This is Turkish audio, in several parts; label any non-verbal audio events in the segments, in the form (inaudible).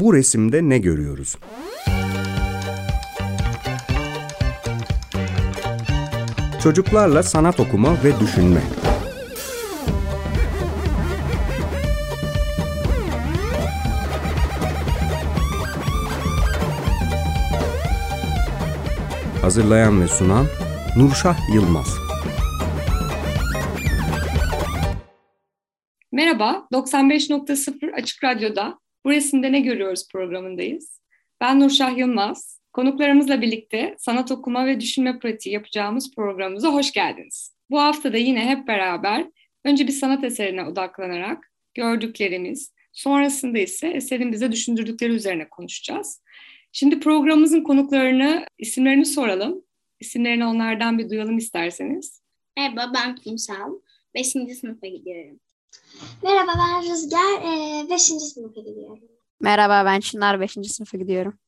Bu resimde ne görüyoruz? Çocuklarla sanat okuma ve düşünme. Hazırlayan ve sunan Nurşah Yılmaz. Merhaba, 95.0 Açık Radyo'da Bu Resimde Ne Görüyoruz programındayız. Ben Nurşah Yılmaz. Konuklarımızla birlikte sanat okuma ve düşünme pratiği yapacağımız programımıza hoş geldiniz. Bu hafta da yine hep beraber önce bir sanat eserine odaklanarak gördüklerimiz, sonrasında ise eserin bize düşündürdükleri üzerine konuşacağız. Şimdi programımızın konuklarını, isimlerini soralım. İsimlerini onlardan bir duyalım isterseniz. Merhaba ben Kumsal. Beşinci sınıfa gidiyorum. Merhaba ben Rüzgar. Ee, beşinci sınıfa gidiyorum. Merhaba ben Çınar. Beşinci sınıfa gidiyorum.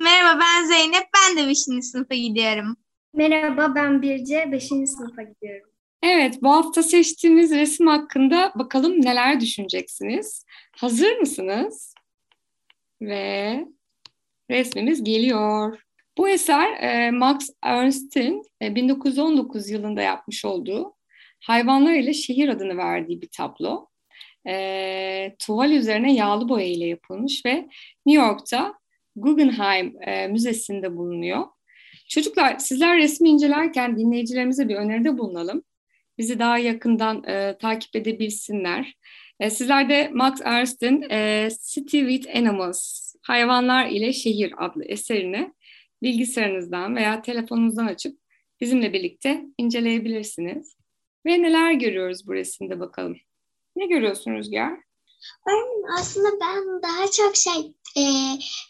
Merhaba ben Zeynep. Ben de beşinci sınıfa gidiyorum. Merhaba ben Birce. Beşinci sınıfa gidiyorum. Evet, bu hafta seçtiğimiz resim hakkında bakalım neler düşüneceksiniz. Hazır mısınız? Ve resmimiz geliyor. Bu eser e, Max Ernst'in e, 1919 yılında yapmış olduğu Hayvanlar ile Şehir adını verdiği bir tablo. E, tuval üzerine yağlı boya ile yapılmış ve New York'ta Guggenheim e, Müzesi'nde bulunuyor. Çocuklar sizler resmi incelerken dinleyicilerimize bir öneride bulunalım. Bizi daha yakından e, takip edebilsinler. E, sizler de Max Ernst'in e, City with Animals, Hayvanlar ile Şehir adlı eserini bilgisayarınızdan veya telefonunuzdan açıp bizimle birlikte inceleyebilirsiniz. Ve neler görüyoruz bu resimde bakalım. Ne görüyorsun Rüzgar? Ben aslında ben daha çok şey e,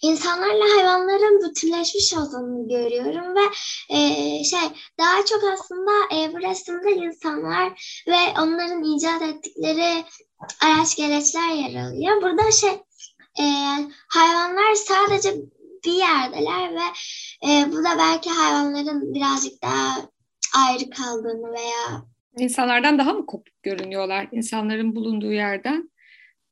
insanlarla hayvanların bütünleşmiş olduğunu görüyorum ve e, şey daha çok aslında e, bu resimde insanlar ve onların icat ettikleri araç gereçler yer alıyor. Burada şey e, hayvanlar sadece bir yerdeler ve e, bu da belki hayvanların birazcık daha ayrı kaldığını veya İnsanlardan daha mı kopuk görünüyorlar? İnsanların bulunduğu yerden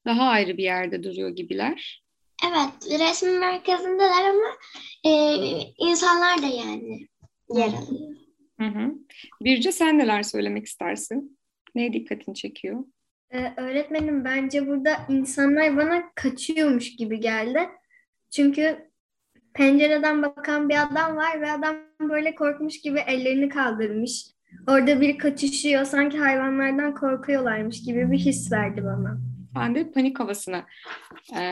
daha ayrı bir yerde duruyor gibiler. Evet, resmin merkezindeler ama e, insanlar da yani yer alıyor. Hı hı. Birce sen neler söylemek istersin? Neye dikkatini çekiyor? Ee, öğretmenim bence burada insanlar bana kaçıyormuş gibi geldi. Çünkü pencereden bakan bir adam var ve adam böyle korkmuş gibi ellerini kaldırmış. Orada biri kaçışıyor. Sanki hayvanlardan korkuyorlarmış gibi bir his verdi bana. Ben de panik havasına e,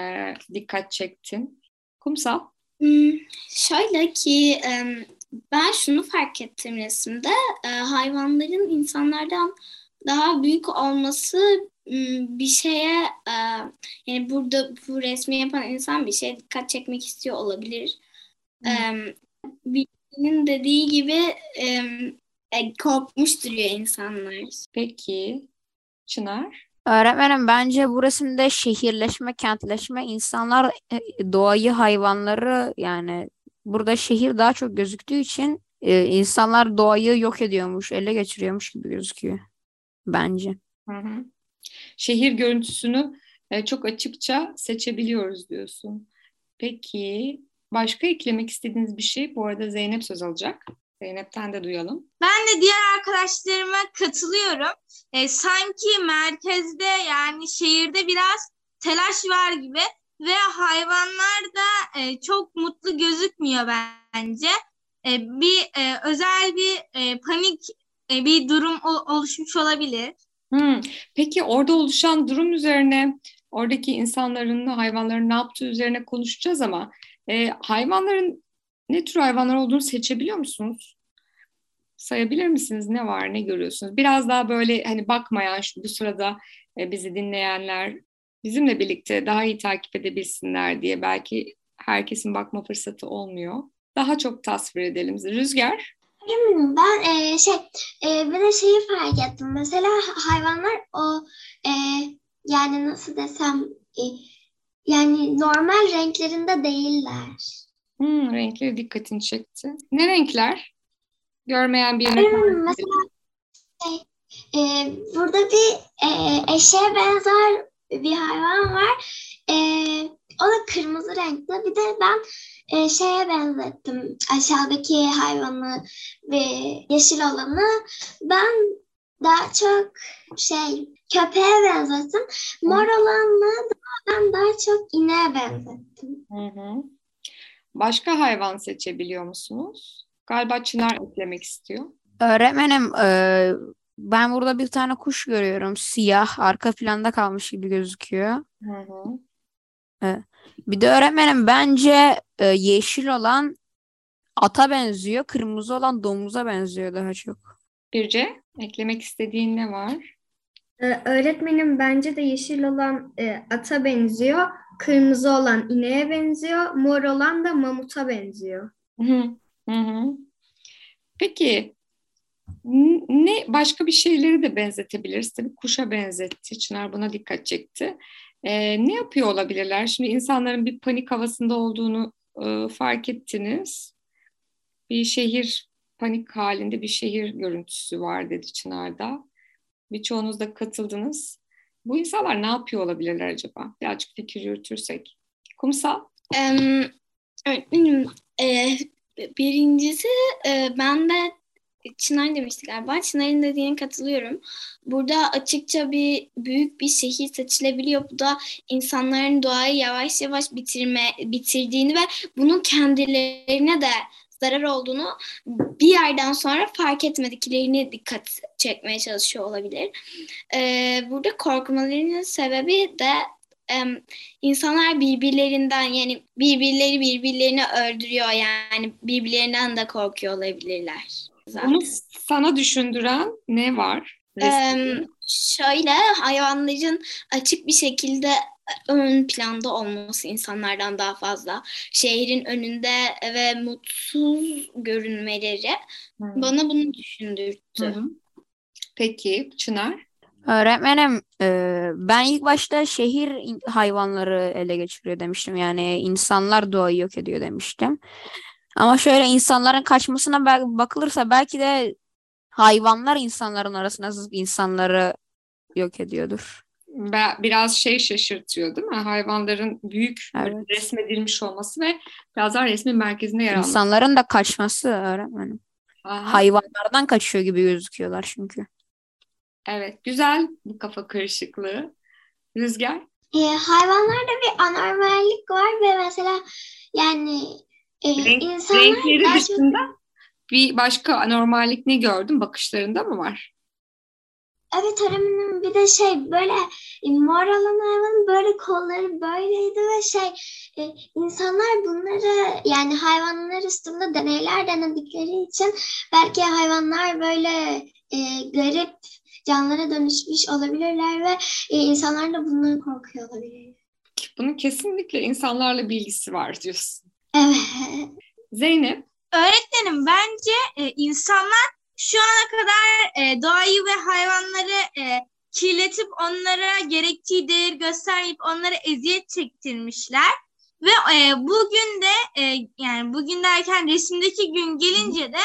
dikkat çektim. Kumsal? Hmm, şöyle ki ben şunu fark ettim resimde. Hayvanların insanlardan daha büyük olması bir şeye yani burada bu resmi yapan insan bir şeye dikkat çekmek istiyor olabilir. Hmm. Birinin dediği gibi e, korkmuş duruyor insanlar. Peki. Çınar? Öğretmenim bence bu resimde şehirleşme, kentleşme, insanlar e, doğayı, hayvanları yani burada şehir daha çok gözüktüğü için e, insanlar doğayı yok ediyormuş, ele geçiriyormuş gibi gözüküyor bence. Hı hı. Şehir görüntüsünü çok açıkça seçebiliyoruz diyorsun. Peki başka eklemek istediğiniz bir şey? Bu arada Zeynep söz alacak. Zeynep'ten de duyalım. Ben de diğer arkadaşlarıma katılıyorum. E, sanki merkezde yani şehirde biraz telaş var gibi ve hayvanlar da e, çok mutlu gözükmüyor bence. E, bir e, özel bir e, panik e, bir durum oluşmuş olabilir. Hmm. Peki orada oluşan durum üzerine oradaki insanların, hayvanların ne yaptığı üzerine konuşacağız ama e, hayvanların ne tür hayvanlar olduğunu seçebiliyor musunuz? Sayabilir misiniz? Ne var, ne görüyorsunuz? Biraz daha böyle hani bakmayan şu, bu sırada e, bizi dinleyenler bizimle birlikte daha iyi takip edebilsinler diye belki herkesin bakma fırsatı olmuyor. Daha çok tasvir edelim. Rüzgar? Ben e, şey e, bir de şeyi fark ettim. Mesela hayvanlar o e, yani nasıl desem e, yani normal renklerinde değiller. Hmm, renkleri dikkatini çekti. Ne renkler? Görmeyen birine. Hmm, mesela şey, e, burada bir e, eşeğe benzer bir hayvan var. E, o da kırmızı renkli. Bir de ben e, şeye benzettim. Aşağıdaki hayvanı ve yeşil olanı. Ben daha çok şey köpeğe benzettim. Mor olanı da ben daha çok ineğe benzettim. Hı hı. Başka hayvan seçebiliyor musunuz? Galiba Çınar eklemek istiyor. Öğretmenim e, ben burada bir tane kuş görüyorum. Siyah arka planda kalmış gibi gözüküyor. Hı hı. Bir de öğretmenim bence e, yeşil olan ata benziyor. Kırmızı olan domuza benziyor daha çok. Birce, eklemek istediğin ne var? Ee, öğretmenim bence de yeşil olan e, ata benziyor. Kırmızı olan ineğe benziyor. Mor olan da mamuta benziyor. Hı hı. Peki ne başka bir şeyleri de benzetebiliriz. Tabii kuşa benzetti. Çınar buna dikkat çekti. Ee, ne yapıyor olabilirler? Şimdi insanların bir panik havasında olduğunu e, fark ettiniz. Bir şehir panik halinde bir şehir görüntüsü var dedi Çınar'da. Birçoğunuz da katıldınız. Bu insanlar ne yapıyor olabilirler acaba? Birazcık fikir yürütürsek. Kumsal. Em, öğretmenim, e, birincisi e, ben de Çınar demişti galiba. Çınar'ın dediğine katılıyorum. Burada açıkça bir büyük bir şehir seçilebiliyor. Bu da insanların doğayı yavaş yavaş bitirme bitirdiğini ve bunun kendilerine de zarar olduğunu bir yerden sonra fark etmediklerini dikkat çekmeye çalışıyor olabilir. Ee, burada korkmalarının sebebi de em, insanlar birbirlerinden yani birbirleri birbirlerini öldürüyor yani birbirlerinden de korkuyor olabilirler. zaten. Bunu sana düşündüren ne var? Em, şöyle hayvanların açık bir şekilde ön planda olması insanlardan daha fazla. Şehrin önünde ve mutsuz görünmeleri Hı. bana bunu Hı düşündürttü. hı. Peki Çınar. Öğretmenim e, ben ilk başta şehir hayvanları ele geçiriyor demiştim. Yani insanlar doğayı yok ediyor demiştim. Ama şöyle insanların kaçmasına bakılırsa belki de hayvanlar insanların arasına sızıp insanları yok ediyordur. Biraz şey şaşırtıyor değil mi? Hayvanların büyük Evet. resmedilmiş olması ve biraz daha resmin merkezinde yer alması. İnsanların da kaçması öğretmenim. Aha, Hayvanlardan kaçıyor gibi gözüküyorlar çünkü. Evet, güzel bu kafa karışıklığı. Rüzgar. E, hayvanlarda bir anormallik var ve mesela yani e, Renk- insanlar renkleri daha çok dışında bir başka anormallik ne gördün? Bakışlarında mı var? Evet öğretmenim bir de şey böyle e, mor olan hayvanın böyle kolları böyleydi ve şey e, insanlar bunları yani hayvanlar üstünde deneyler denedikleri için belki hayvanlar böyle e, garip canlılara dönüşmüş olabilirler ve e, insanlar da bundan korkuyor olabilir. Bunun kesinlikle insanlarla bilgisi var diyorsun. Evet. Zeynep. Öğretmenim bence e, insanlar şu ana kadar e, doğayı ve hayvanları e, kirletip onlara gerektiği değer göstermeyip onlara eziyet çektirmişler. Ve e, bugün de e, yani bugün derken resimdeki gün gelince de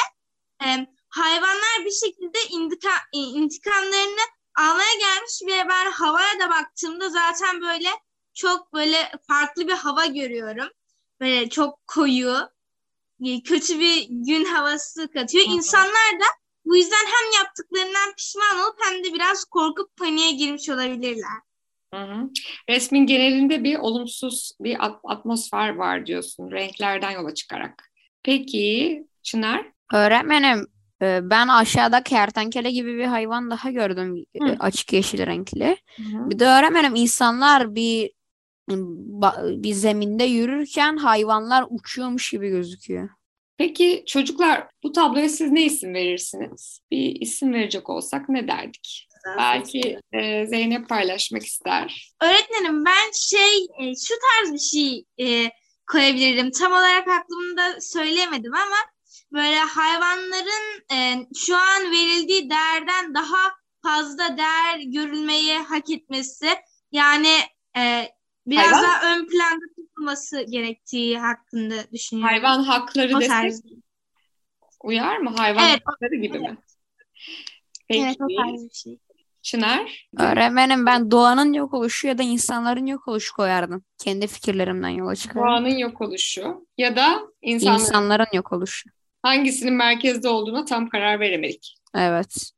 e, hayvanlar bir şekilde intika, e, intikamlarını almaya gelmiş ve ben havaya da baktığımda zaten böyle çok böyle farklı bir hava görüyorum. Böyle çok koyu, e, kötü bir gün havası katıyor. İnsanlar da bu yüzden hem yaptıklarından pişman olup hem de biraz korkup paniğe girmiş olabilirler. Hı hı. Resmin genelinde bir olumsuz bir at- atmosfer var diyorsun renklerden yola çıkarak. Peki Çınar? Öğretmenim e, ben aşağıda kertenkele gibi bir hayvan daha gördüm e, Hı. açık yeşil renkli. Bir de öğretmenim insanlar bir bir zeminde yürürken hayvanlar uçuyormuş gibi gözüküyor. Peki çocuklar bu tabloya siz ne isim verirsiniz? Bir isim verecek olsak ne derdik? Belki e, Zeynep paylaşmak ister. Öğretmenim ben şey e, şu tarz bir şey e, koyabilirim. Tam olarak aklımda söylemedim ama böyle hayvanların e, şu an verildiği değerden daha fazla değer görülmeyi hak etmesi yani e, biraz Hayvan- daha ön planda tutulması gerektiği hakkında düşünüyorum. Hayvan hakları desek uyar mı? Hayvan Evet, hakları gibi mi? Evet, o Peki. tarz bir şey. Çınar? Öğretmenim ben doğanın yok oluşu ya da insanların yok oluşu koyardım. Kendi fikirlerimden yola çıkarak. Doğanın yok oluşu ya da insanların İnsanların yok oluşu. hangisinin merkezde olduğuna tam karar veremedik. Evet.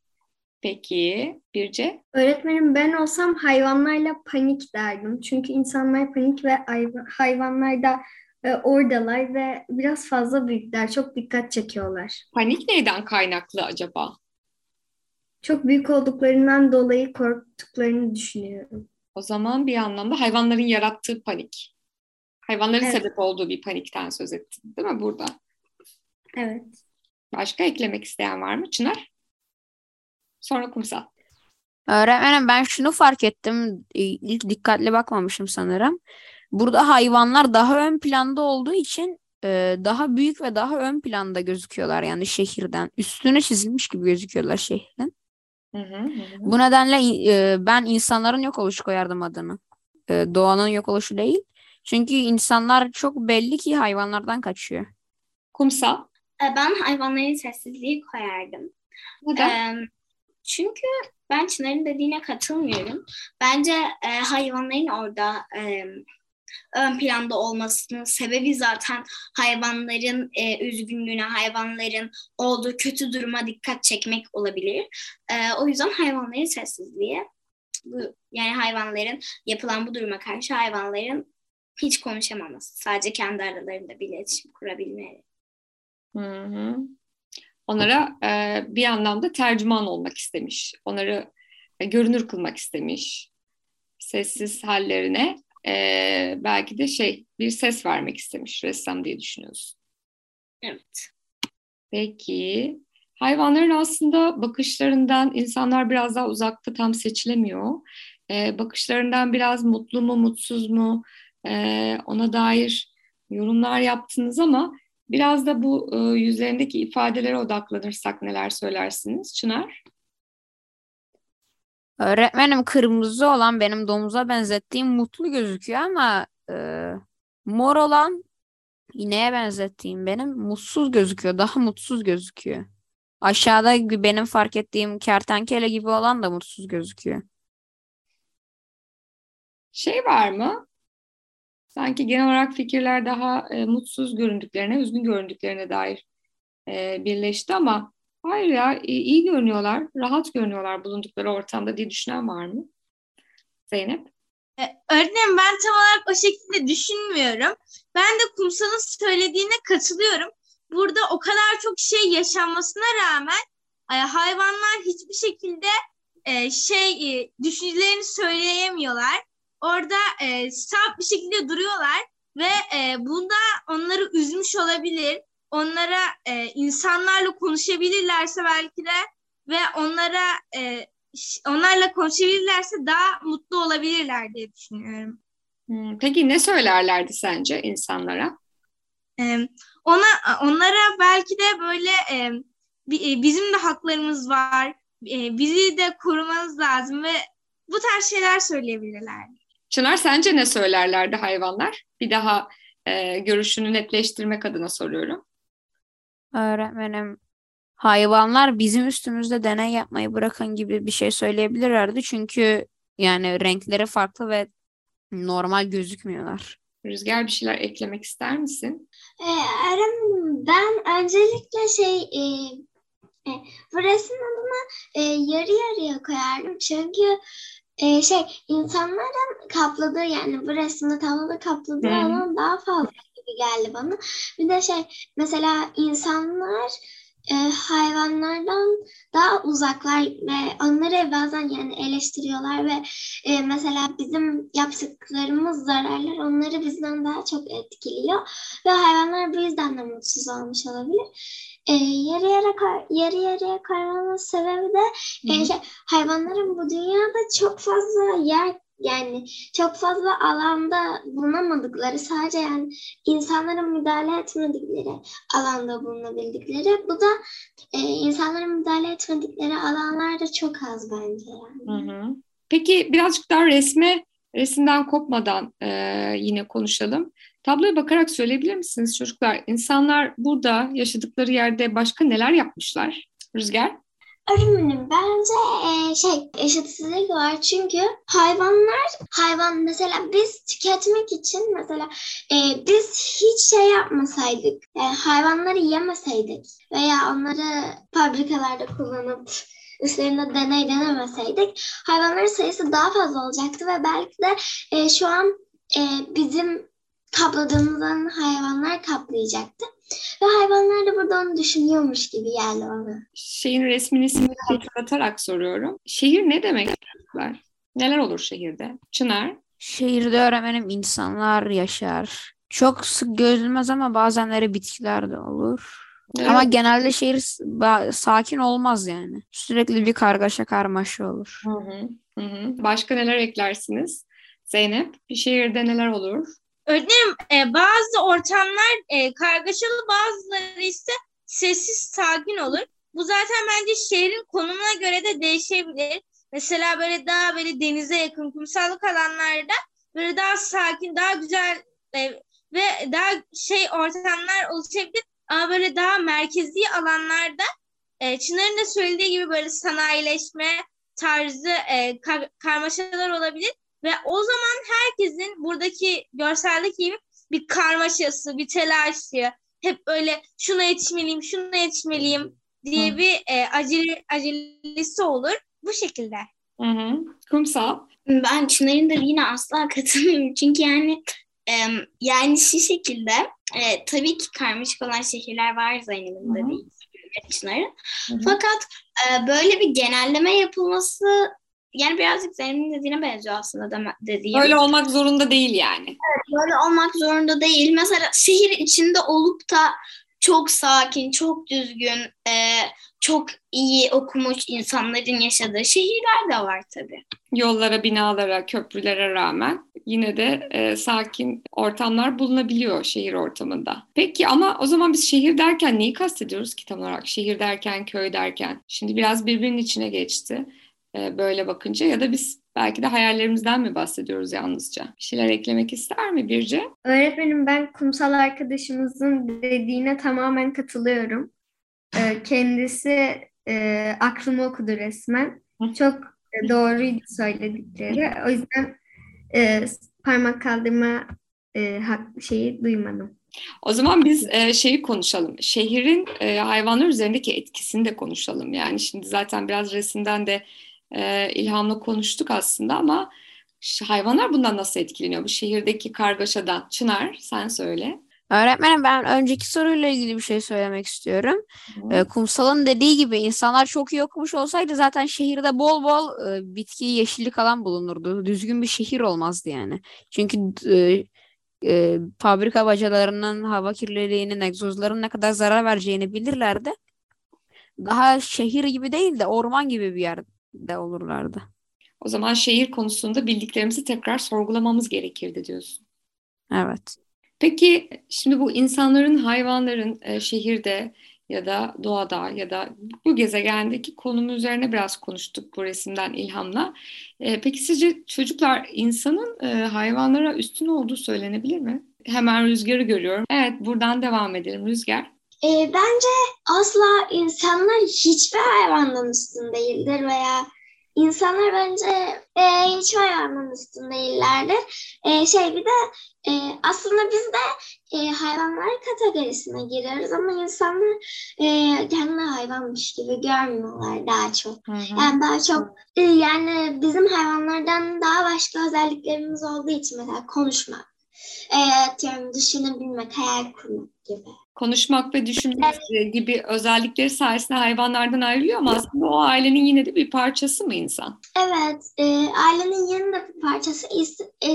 Peki Birce? Öğretmenim ben olsam hayvanlarla panik derdim. Çünkü insanlar panik ve hayv- hayvanlar da e, oradalar ve biraz fazla büyükler. Çok dikkat çekiyorlar. Panik neyden kaynaklı acaba? Çok büyük olduklarından dolayı korktuklarını düşünüyorum. O zaman bir anlamda hayvanların yarattığı panik. Hayvanların Evet. sebep olduğu bir panikten söz ettin değil mi burada? Evet. Başka eklemek isteyen var mı Çınar? Sonra kumsal. Öğretmenim ben şunu fark ettim. Ee, İlk dikkatli bakmamışım sanırım. Burada hayvanlar daha ön planda olduğu için e, daha büyük ve daha ön planda gözüküyorlar yani şehirden. Üstüne çizilmiş gibi gözüküyorlar şehrin. Hı hı, hı. Bu nedenle e, ben insanların yok oluşu koyardım adını. E, doğanın yok oluşu değil. Çünkü insanlar çok belli ki hayvanlardan kaçıyor. Kumsal. E, Ben hayvanların sessizliği koyardım. Neden? Eee, çünkü ben Çınar'ın dediğine katılmıyorum. Bence e, hayvanların orada e, ön planda olmasının sebebi zaten hayvanların e, üzgünlüğüne, hayvanların olduğu kötü duruma dikkat çekmek olabilir. E, o yüzden hayvanların sessizliği, bu, yani hayvanların yapılan bu duruma karşı hayvanların hiç konuşamaması, sadece kendi aralarında bir iletişim kurabilmeleri. Hı hı. Onlara e, bir anlamda tercüman olmak istemiş. Onları e, görünür kılmak istemiş. Sessiz hallerine e, belki de şey bir ses vermek istemiş ressam diye düşünüyorsun. Evet. Peki. Hayvanların aslında bakışlarından insanlar biraz daha uzakta tam seçilemiyor. E, bakışlarından biraz mutlu mu, mutsuz mu e, ona dair yorumlar yaptınız ama biraz da bu e, yüzlerindeki ifadelere odaklanırsak neler söylersiniz Çınar? Öğretmenim kırmızı olan benim domuza benzettiğim mutlu gözüküyor ama e, mor olan ineğe benzettiğim benim mutsuz gözüküyor. Daha mutsuz gözüküyor. Aşağıda benim fark ettiğim kertenkele gibi olan da mutsuz gözüküyor. Şey var mı? Sanki genel olarak fikirler daha e, mutsuz göründüklerine, üzgün göründüklerine dair e, birleşti ama hayır ya i- iyi görünüyorlar, rahat görünüyorlar bulundukları ortamda diye düşünen var mı? Zeynep? E, Öğretmenim ben tam olarak o şekilde düşünmüyorum. Ben de Kumsal'ın söylediğine katılıyorum. Burada o kadar çok şey yaşanmasına rağmen e, hayvanlar hiçbir şekilde e, şey e, düşüncelerini söyleyemiyorlar. Orada e, saf bir şekilde duruyorlar ve e, bunda onları üzmüş olabilir. Onlara e, insanlarla konuşabilirlerse belki de ve onlara e, onlarla konuşabilirlerse daha mutlu olabilirler diye düşünüyorum. Peki ne söylerlerdi sence insanlara? Ee, ona onlara belki de böyle e, e, bizim de haklarımız var. e, bizi de korumanız lazım ve bu tarz şeyler söyleyebilirler. Çınar sence ne söylerlerdi hayvanlar? Bir daha e, görüşünü netleştirmek adına soruyorum. Öğretmenim hayvanlar bizim üstümüzde deney yapmayı bırakın gibi bir şey söyleyebilirlerdi. Çünkü yani renkleri farklı ve normal gözükmüyorlar. Rüzgar bir şeyler eklemek ister misin? Ee, Eren, ben öncelikle şey e, e, bu resmin adına e, yarı yarıya koyardım. Çünkü e, şey insanların kapladığı yani bu resimde tabloda kapladığı hı. alan daha fazla gibi geldi bana. Bir de şey mesela insanlar e, hayvanlardan daha uzaklar ve onları bazen yani eleştiriyorlar ve e, mesela bizim yaptıklarımız zararlar onları bizden daha çok etkiliyor ve hayvanlar bu yüzden de mutsuz olmuş olabilir. E, yarı yarı koy- yarı yarıya koymamın sebebi de e, şey, hayvanların bu dünyada çok fazla yer yani çok fazla alanda bulunamadıkları sadece yani insanların müdahale etmedikleri alanda bulunabildikleri. Bu da e, insanların müdahale etmedikleri alanlarda çok az bence yani. Peki birazcık daha resme, resimden kopmadan e, yine konuşalım. Tabloya bakarak söyleyebilir misiniz çocuklar? İnsanlar burada yaşadıkları yerde başka neler yapmışlar? Rüzgar? Öğretmenim bence e, şey eşitsizlik var çünkü hayvanlar hayvan mesela biz tüketmek için mesela e, biz hiç şey yapmasaydık yani hayvanları yemeseydik veya onları fabrikalarda kullanıp üstlerinde deney denemeseydik hayvanların sayısı daha fazla olacaktı ve belki de e, şu an e, bizim kapladığımızdan hayvanlar kaplayacaktı. Ve hayvanlar da burada onu düşünüyormuş gibi geldi bana. Şeyin resmin ismini hatırlatarak soruyorum. Şehir ne demek çocuklar? Neler olur şehirde? Çınar? Şehirde öğretmenim insanlar yaşar. Çok sık gözülmez ama bazenleri bitkiler de olur. neler Ama genelde şehir sakin olmaz yani. Sürekli bir kargaşa karmaşa olur. Hı hı. Başka neler eklersiniz? Zeynep, bir şehirde neler olur? Öğretmenim e, bazı ortamlar e, kargaşalı bazıları ise sessiz sakin olur. Bu zaten bence şehrin konumuna göre de değişebilir. Mesela böyle daha böyle denize yakın kumsallık alanlarda böyle daha sakin, daha güzel e, ve daha şey ortamlar oluşabilir. Ama böyle daha merkezi alanlarda e, Çınar'ın da söylediği gibi böyle sanayileşme tarzı e, kar- karmaşalar olabilir. Ve o zaman herkesin buradaki görseldeki gibi bir karmaşası, bir telaşı, hep öyle şuna yetişmeliyim, şuna yetişmeliyim diye Hı. bir e, acele, acelesi olur. Bu şekilde. Hı hı. Kumsal. Ben Çınar'ın da yine asla katılmıyorum. (laughs) Çünkü yani em, yani şu şekilde e, tabii ki karmaşık olan şehirler var Zeynep'in de değil Çınar'ın. Fakat e, böyle bir genelleme yapılması yani birazcık Zeynep'in dediğine benziyor aslında deme- dediğim. Öyle olmak zorunda değil yani. Böyle olmak zorunda değil. Mesela şehir içinde olup da çok sakin, çok düzgün, e, çok iyi okumuş insanların yaşadığı şehirler de var tabii. Yollara, binalara, köprülere rağmen yine de e, sakin ortamlar bulunabiliyor şehir ortamında. Peki ama o zaman biz şehir derken neyi kastediyoruz ki tam olarak? Şehir derken, köy derken. Şimdi biraz birbirinin içine geçti e, böyle bakınca ya da biz belki de hayallerimizden mi bahsediyoruz yalnızca? Bir şeyler eklemek ister mi Birce? Öğretmenim ben kumsal arkadaşımızın dediğine tamamen katılıyorum. Ee, kendisi e, aklımı okudu resmen. Çok e, doğruydu söyledikleri. O yüzden e, parmak kaldırma e, şeyi duymadım. O zaman biz e, şeyi konuşalım. Şehrin e, hayvanlar üzerindeki etkisini de konuşalım. Yani şimdi zaten biraz resimden de e, ilhamla konuştuk aslında ama hayvanlar bundan nasıl etkileniyor? Bu şehirdeki kargaşadan. Çınar sen söyle. Öğretmenim ben önceki soruyla ilgili bir şey söylemek istiyorum. Ee, Kumsal'ın dediği gibi insanlar çok iyi okumuş olsaydı zaten şehirde bol bol e, bitki, yeşillik alan bulunurdu. Düzgün bir şehir olmazdı yani. Çünkü e, e, fabrika bacalarının hava kirliliğinin, egzozların ne kadar zarar vereceğini bilirlerdi. Daha şehir gibi değil de orman gibi bir yerde olurlardı. O zaman şehir konusunda bildiklerimizi tekrar sorgulamamız gerekirdi diyorsun. Evet. Peki şimdi bu insanların, hayvanların e, şehirde ya da doğada ya da bu gezegendeki konumu üzerine biraz konuştuk bu resimden ilhamla. E, peki sizce çocuklar insanın e, hayvanlara üstün olduğu söylenebilir mi? Hemen Rüzgar'ı görüyorum. Evet buradan devam edelim Rüzgar. E, bence asla insanlar hiçbir hayvandan üstün değildir veya insanlar bence e, hiçbir hayvandan üstün değillerdir. E, şey bir de e, aslında biz de e, hayvanlar kategorisine giriyoruz ama insanlar e, kendini hayvanmış gibi görmüyorlar daha çok. Yani daha çok e, yani bizim hayvanlardan daha başka özelliklerimiz olduğu için mesela konuşmak, e, atıyorum düşünebilmek, hayal kurmak gibi. Konuşmak ve düşünmek e, gibi özellikleri sayesinde hayvanlardan ayrılıyor ama aslında o ailenin yine de bir parçası mı insan? Evet, e, ailenin yanında bir parçası. E,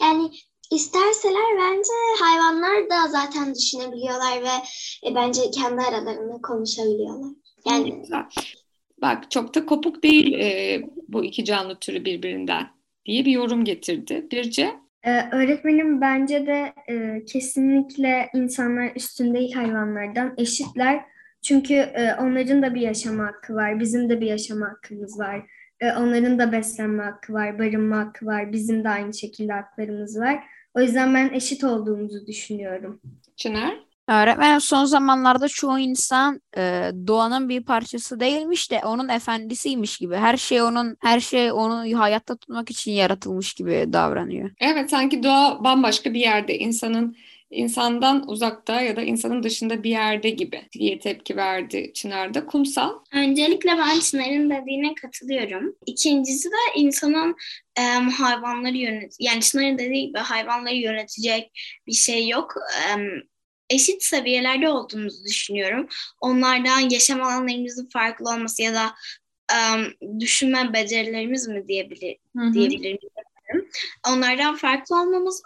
yani isterseler bence hayvanlar da zaten düşünebiliyorlar ve e, bence kendi aralarında konuşabiliyorlar. Yani Güzel. Bak çok da kopuk değil e, bu iki canlı türü birbirinden diye bir yorum getirdi. Birce? Ee, öğretmenim bence de e, kesinlikle insanlar üstün değil hayvanlardan eşitler. Çünkü e, onların da bir yaşama hakkı var, bizim de bir yaşama hakkımız var. E, onların da beslenme hakkı var, barınma hakkı var, bizim de aynı şekilde haklarımız var. O yüzden ben eşit olduğumuzu düşünüyorum. Çınar? Öğretmenim son zamanlarda çoğu insan e, doğanın bir parçası değilmiş de onun efendisiymiş gibi. Her şey onun her şey onu hayatta tutmak için yaratılmış gibi davranıyor. Evet sanki doğa bambaşka bir yerde insanın insandan uzakta ya da insanın dışında bir yerde gibi diye tepki verdi Çınar'da. Kumsal. Öncelikle ben Çınar'ın dediğine katılıyorum. İkincisi de insanın em, hayvanları yönet yani Çınar'ın dediği gibi hayvanları yönetecek bir şey yok. Em, eşit seviyelerde olduğumuzu düşünüyorum. Onlardan yaşam alanlarımızın farklı olması ya da em, düşünme becerilerimiz mi diyebilir, Hı hı. Diyebilirim. Onlardan farklı olmamız,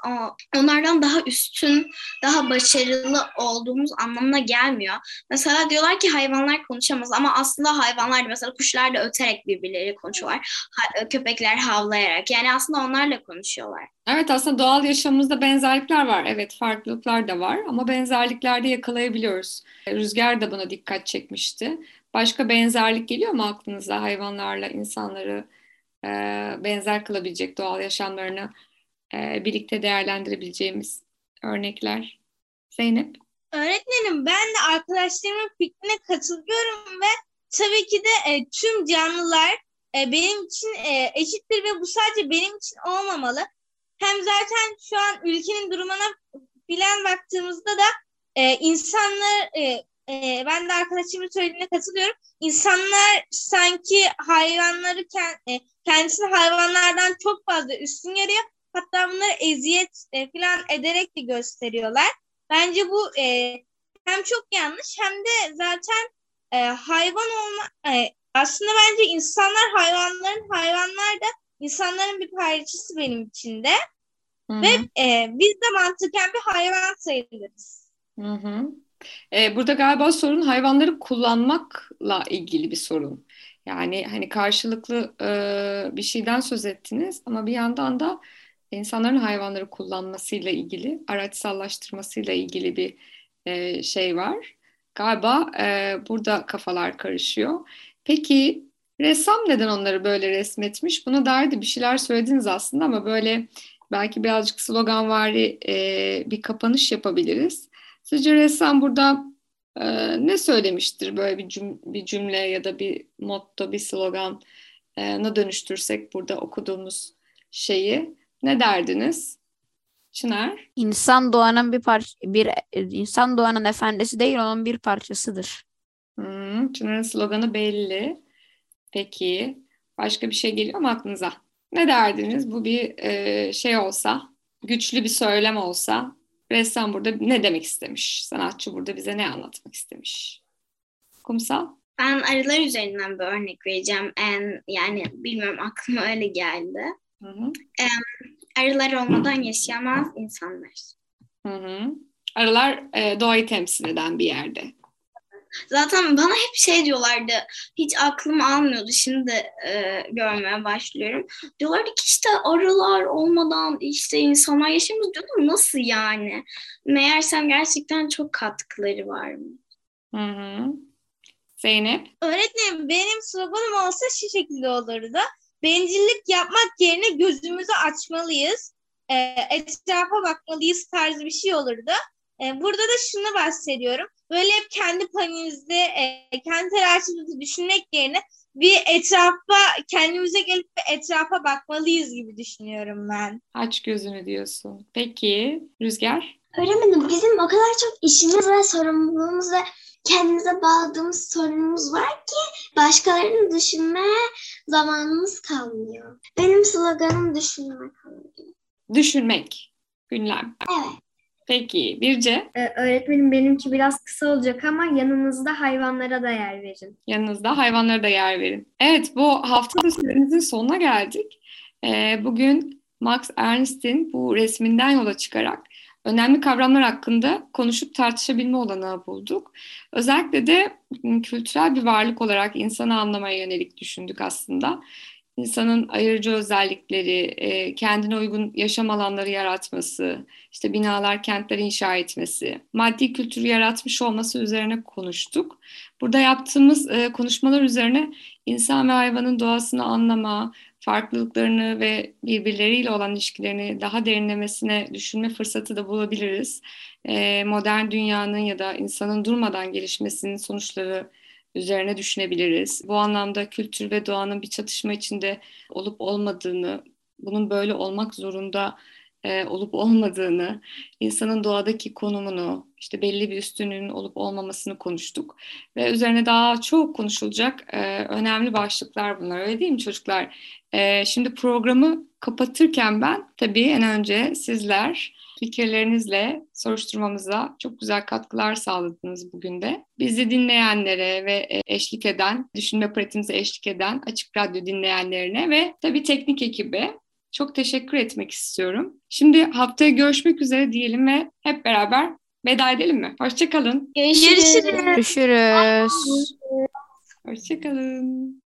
onlardan daha üstün, daha başarılı olduğumuz anlamına gelmiyor. Mesela diyorlar ki hayvanlar konuşamaz ama aslında hayvanlar da mesela kuşlar da öterek birbirleriyle konuşuyorlar. Ha- köpekler havlayarak. Yani aslında onlarla konuşuyorlar. Evet aslında doğal yaşamımızda benzerlikler var. Evet farklılıklar da var ama benzerliklerde yakalayabiliyoruz. Rüzgar da buna dikkat çekmişti. Başka benzerlik geliyor mu aklınıza hayvanlarla insanları e, benzer kılabilecek doğal yaşamlarını e, birlikte değerlendirebileceğimiz örnekler? Zeynep? Öğretmenim ben de arkadaşlarımın fikrine katılıyorum ve tabii ki de e, tüm canlılar e, benim için e, eşittir ve bu sadece benim için olmamalı. Hem zaten şu an ülkenin durumuna bilen baktığımızda da e, insanlar e, e, ben de arkadaşımın söylediğine katılıyorum. İnsanlar sanki hayvanları kend- e, kendisini hayvanlardan çok fazla üstün görüyor. Hatta bunları eziyet e, falan ederek de gösteriyorlar. Bence bu e, hem çok yanlış hem de zaten e, hayvan olma e, aslında bence insanlar hayvanların hayvanlar da insanların bir parçası benim için de ve e, biz de mantıken bir hayvan sayılırız. Hı hı. E, burada galiba sorun hayvanları kullanmakla ilgili bir sorun. Yani hani karşılıklı e, bir şeyden söz ettiniz ama bir yandan da insanların hayvanları kullanmasıyla ilgili, araçsallaştırmasıyla ilgili bir e, şey var. Galiba e, burada kafalar karışıyor. Peki ressam neden onları böyle resmetmiş? Buna dair bir şeyler söylediniz aslında ama böyle belki birazcık sloganvari e, bir kapanış yapabiliriz. Sizce ressam burada e, ne söylemiştir böyle bir, cüm- bir cümle ya da bir motto, bir slogan e, ne dönüştürsek burada okuduğumuz şeyi ne derdiniz? Çınar? İnsan doğanın bir parça bir e, insan doğanın efendisi değil onun bir parçasıdır. Hmm, Çınar'ın sloganı belli. Peki başka bir şey geliyor mu aklınıza? Ne derdiniz? Bu bir e, şey olsa, güçlü bir söylem olsa, ressam burada ne demek istemiş? Sanatçı burada bize ne anlatmak istemiş? Kumsal? Ben arılar üzerinden bir örnek vereceğim. En, yani bilmiyorum aklıma öyle geldi. Hı hı. Arılar olmadan yaşayamaz insanlar. Hı hı. Arılar e, doğayı temsil eden bir yerde. Zaten bana hep şey diyorlardı. Hiç aklım almıyordu. Şimdi e, görmeye başlıyorum. Diyorlardı ki işte arılar olmadan işte insanlar yaşamaz diyordum. Nasıl yani? Meğersem gerçekten çok katkıları var mı? Hı hı. Zeynep? Öğretmenim benim sloganım olsa şu şekilde olurdu. Bencillik yapmak yerine gözümüzü açmalıyız. E, etrafa bakmalıyız tarzı bir şey olurdu. E, burada da şunu bahsediyorum. Böyle hep kendi paniğimizde, e, kendi telaşımızı düşünmek yerine bir etrafa, kendimize gelip bir etrafa bakmalıyız gibi düşünüyorum ben. Aç gözünü diyorsun. Peki Rüzgar? Öğrenmedim. Bizim o kadar çok işimiz ve sorumluluğumuz ve kendimize bağladığımız sorunumuz var ki başkalarını düşünmeye zamanımız kalmıyor. Benim sloganım düşünmek kalıyor. Düşünmek. Gündem. Evet. Peki Birce? Ee, öğretmenim benimki biraz kısa olacak ama yanınızda hayvanlara da yer verin. Yanınızda hayvanlara da yer verin. Evet bu hafta da süremizin sonuna geldik. Ee, bugün Max Ernst'in bu resminden yola çıkarak önemli kavramlar hakkında konuşup tartışabilme olanağı bulduk. Özellikle de kültürel bir varlık olarak insanı anlamaya yönelik düşündük aslında. İnsanın ayırıcı özellikleri, e, kendine uygun yaşam alanları yaratması, işte binalar, kentler inşa etmesi, maddi kültürü yaratmış olması üzerine konuştuk. Burada yaptığımız e, konuşmalar üzerine insan ve hayvanın doğasını anlama, farklılıklarını ve birbirleriyle olan ilişkilerini daha derinlemesine düşünme fırsatı da bulabiliriz. E, modern dünyanın ya da insanın durmadan gelişmesinin sonuçları üzerine düşünebiliriz. Bu anlamda kültür ve doğanın bir çatışma içinde olup olmadığını, bunun böyle olmak zorunda e, olup olmadığını, insanın doğadaki konumunu, işte belli bir üstünlüğün olup olmamasını konuştuk. Ve üzerine daha çok konuşulacak e, önemli başlıklar bunlar. Öyle değil mi çocuklar? E, şimdi programı kapatırken ben tabii en önce sizler fikirlerinizle soruşturmamıza çok güzel katkılar sağladınız bugün de. Bizi dinleyenlere ve eşlik eden, düşünme pratiğimize eşlik eden Açık Radyo dinleyenlerine ve tabii teknik ekibe çok teşekkür etmek istiyorum. Şimdi haftaya görüşmek üzere diyelim ve hep beraber veda edelim mi? Hoşçakalın. Görüşürüz. Görüşürüz. Hoşçakalın.